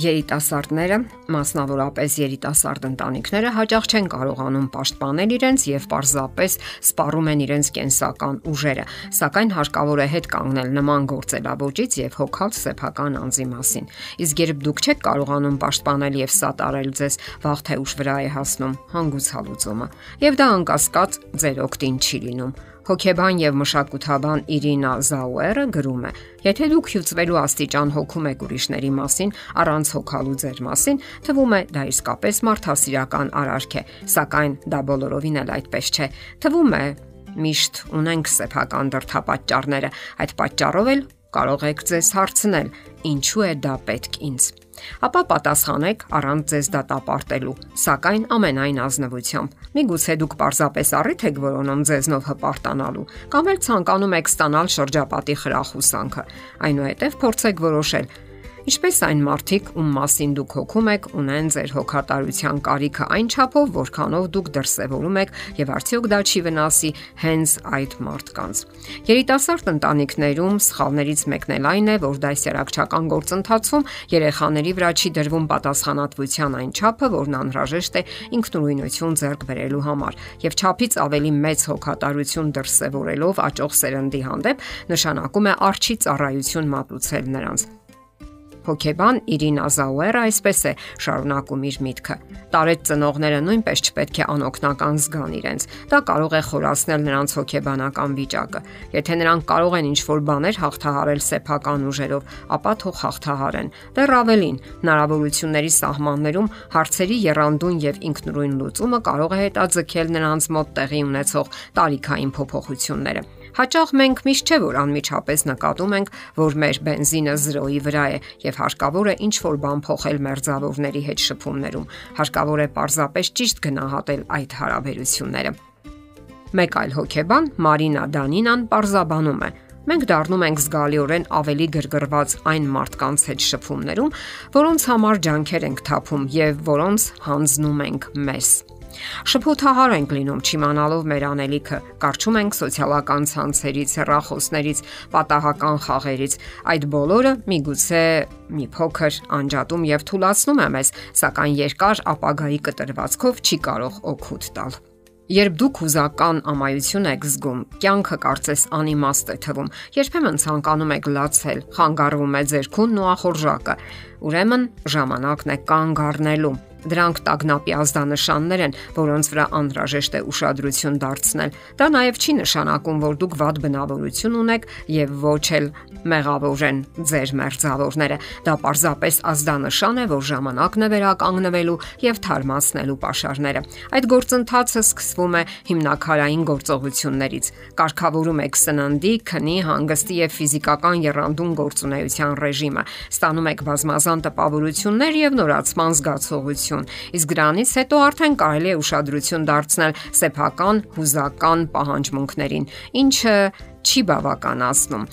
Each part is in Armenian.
Երիտասարդները, մասնավորապես երիտասարդ ընտանիքները հաճախ չեն կարողանում պաշտպանել իրենց եւ պարզապես սպառում են իրենց կենսական ուժերը, սակայն հարկավոր է հետ կանգնել նման գործելավոճից եւ հոգալ սեփական անձի մասին։ Իսկ երբ դուք չեք կարողանում պաշտպանել եւ սատարել ձեզ, վաղ թե ուշ վրա է հասնում հանգուցալուծումը, եւ դա անկասկած ձեր օգտին չի լինում Հոկեբան եւ մշակութաբան Իրինա Զաուերը գրում է. Եթե դուք հյուծվելու աստիճան հոգում եք ուրիշների մասին, առանց հոգալու ձեր մասին, թվում է դա իսկապես մարդասիրական արարք է, սակայն դա բոլորովին էլ այդպես չէ։ Թվում է միշտ ունենք սեփական դրթապաճառները, այդ պատճառով էլ կարող եք ձեզ հարցնել. ինչու է դա պետք ինձ ապա պատասխանեք առանց ձեզ դատապարտելու, սակայն ամենայն ազնվությամբ։ Միգուցե դուք պարզապես առիթ եք որոնում ձեզնով հպարտանալու, կամ էլ ցանկանում եք ստանալ շրջապատի խրախուսանքը։ Այնուհետև փորձեք որոշել, Ինչպես այն մարդիկ, ում մասին դուք հոգում եք, ունեն ձեր հոգատարության կարիքը այն չափով, որքանով դուք դրսևորում եք եւ արդյոք դա չի վնասի հենց այդ մարդկանց։ Երիտասարդ ընտանիքներում սխալներից մեկն էլ այն է, որ դասերակցական գործընթացում երեխաների վրա չի դրվում պատասխանատվության այն չափը, որն անհրաժեշտ է ինքնուրույնություն ձեռք բերելու համար եւ չափից ավելի մեծ հոգատարություն դրսևորելով աճող սերնդի հանդեպ նշանակում է արչի ծառայություն մատուցել նրանց Հոկեբան Իրինա Զաուերը այսպես է շարունակում իր միտքը. Տարեց ծնողները նույնպես չպետք է անօքնական զգան իրենց։ Դա կարող է խորացնել նրանց հոգեբանական վիճակը։ Եթե նրանք կարող են ինչ-որ բաներ հաղթահարել սեփական ուժերով, ապա թող հաղթահարեն։ Դեռ ավելին, հնարավորությունների սահմաններում հարցերի երանդուն եւ ինքնուրույն լուծումը կարող է հետաձգել նրանց մոտ տեղի ունեցող տարիքային փոփոխությունները։ Հաճախ մենք միշտ չէ որ անմիջապես նկատում ենք, որ մեր բենզինը 0-ի վրա է եւ հարկավոր է ինչ որ բան փոխել մերձավորների հետ շփումներում։ Հարկավոր է պարզապես ճիշտ գնահատել այդ հարաբերությունները։ Մեկ այլ հոգեբան Մարինա Դանինան պարզաբանում է. մենք դառնում ենք զգալիորեն ավելի գրգռված այն մարդկանց հետ շփումներում, որոնց համար ջանքեր ենք թափում եւ որոնց հանձնում ենք մեզ։ Շփոթահար ենք լինում չիմանալով մեր անելիքը, կարճում ենք սոցիալական ցանցերից, հեռախոսներից, պատահական խաղերից։ Այդ բոլորը միգուցե մի փոքր անջատում եւ թուլացնում է մեզ, սակայն երկար ապագայի կտրվածքով չի կարող օգուտ տալ։ Երբ դուք հուզական ամայություն եք զգում, կյանքը կարծես անիմաստ է թվում, երբեմն ցանկանում եք լացել, խանգարվում է ձեր քունն ու ախորժակը, ուրեմն ժամանակն է կանգ առնելու Դրանք տագնապի ազդանշաններ են, որոնց վրա անհրաժեշտ է ուշադրություն դարձնել։ Դա նաև չի նշանակում, որ դուք վատ բնավորություն ունեք եւ ոչ էլ մեղավոր են ձեր մերձավորները։ Դա պարզապես ազդանշան է, որ ժամանակն է վերականգնվելու եւ թարմացնելու pašարները։ Այդ գործընթացը սկսվում է հիմնակարային գործողություններից։ Կարգավորում եք սննդի, քնի, հանգստի եւ ֆիզիկական երանդուն գործունեության ռեժիմը։ Ստանում եք բազմազան տպավորություններ եւ նորացման զգացողություն հաջողություն։ Իսկ դրանից հետո արդեն կարելի է ուշադրություն դարձնել սեփական հուզական պահանջմունքներին, ինչը չի բավականացնում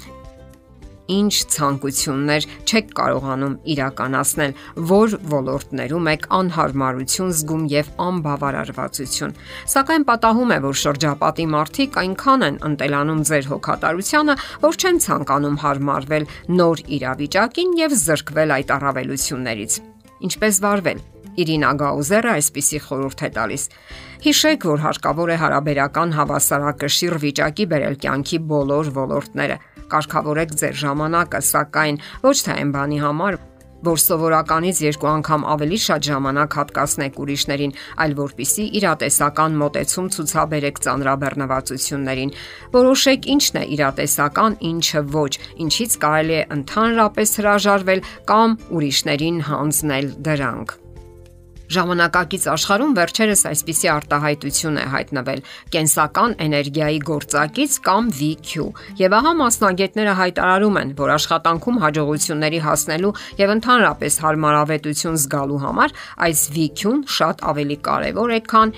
ինչ ցանկություններ չեք կարողանում իրականացնել, որ ոլորտներում եք անհարմարություն զգում եւ անբավարարվածություն։ Սակայն պատահում է, որ շրջապատի մարդիկ այնքան են ընտելանում ձեր հոգատարությանը, որ չեն ցանկանում հարմարվել նոր իրավիճակին եւ զրկվել այդ առավելություններից։ Ինչպես վարվել Իրինա Գաուզերը այսպիսի խորհուրդ է տալիս. Հիշեք, որ հարկավոր է հարաբերական հավասարակշիռ վիճակի բերել կյանքի բոլոր ոլորտները։ Կարգավորեք ձեր ժամանակը, սակայն ոչ թե այն բանի համար, որ սովորականից երկու անգամ ավելի շատ ժամանակ հատկացնեք ուրիշներին, այլ որpիսի իրատեսական մոտեցում ցուցաբերեք ծանրաբեռնվածություններին։ Որոշեք ինչն է իրատեսական, ինչը ոչ, ինչից կարելի է ընդհանրապես հրաժարվել կամ ուրիշներին հանձնել դրանք։ Ժամանակակից աշխարհում վերջերս այսպիսի արտահայտություն է հայտնվել՝ կենսական էներգիայի գործակից կամ VQ։ Եվ ահա մասնագետները հայտարարում են, որ աշխատանքում հաջողությունների հասնելու եւ ընդհանրապես հարմարավետություն զգալու համար այս VQ-ն շատ ավելի կարեւոր է, քան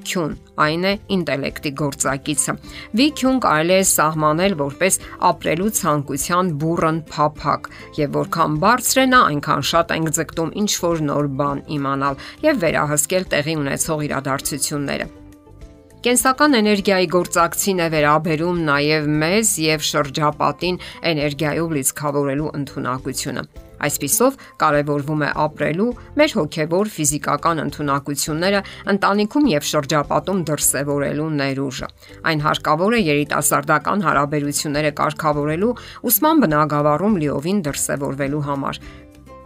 EQ-ն այն է ինտելեկտի գործակիցը։ VQ-ն կարելի է սահմանել որպես ապրելու ցանկության բուրըն փափակ, եւ որքան բարձր է նա, այնքան շատ ենք ձգտում ինչ որ նոր բան իմանալ եւ վերահսկել տեղի ունեցող իրադարձությունները։ Կենսական էներգիայի գործակցին է վերաբերում նաև մեզ եւ շրջապատին էներգիայով լիցքավորելու ընտունակությունը։ Այսպիսով կարևորվում է ապրելու մեր հոգեվոր ֆիզիկական ընտունակությունները ընտանիքում եւ շրջապատում դրսեւորելու ներուժը։ Այն հարկավոր է երիտասարդական հարաբերությունները կարգավորելու ուսման բնագավառում լիովին դրսեւորվելու համար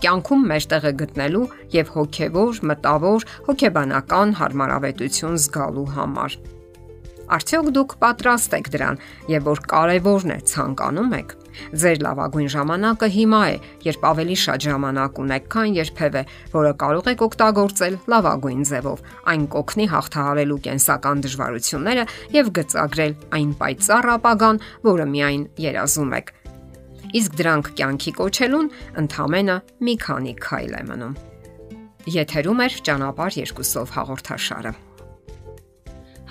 կյանքում մեջտեղը գտնելու եւ հոգեվոր, մտավոր, հոգեբանական հարմարավետություն զգալու համար։ Արդյոք դուք պատրաստ եք դրան եւ որ կարեւորն է ցանկանում եք։ Ձեր լավագույն ժամանակը հիմա է, երբ ավելի շատ ժամանակ ունեք, քան երբևէ, որը կարող եք օգտագործել լավագույն ձևով։ Այն կօգնի հաղթահարելու կենսական դժվարությունները եւ գծագրել այն պայծառ ապագան, որը միայն երազում եք։ Իսկ դրանք կյանքի կոչելուն ընդամենը մի քանի քայլ է մնում։ Եթերում է ճանապարհ երկուսով հաղորդաշարը։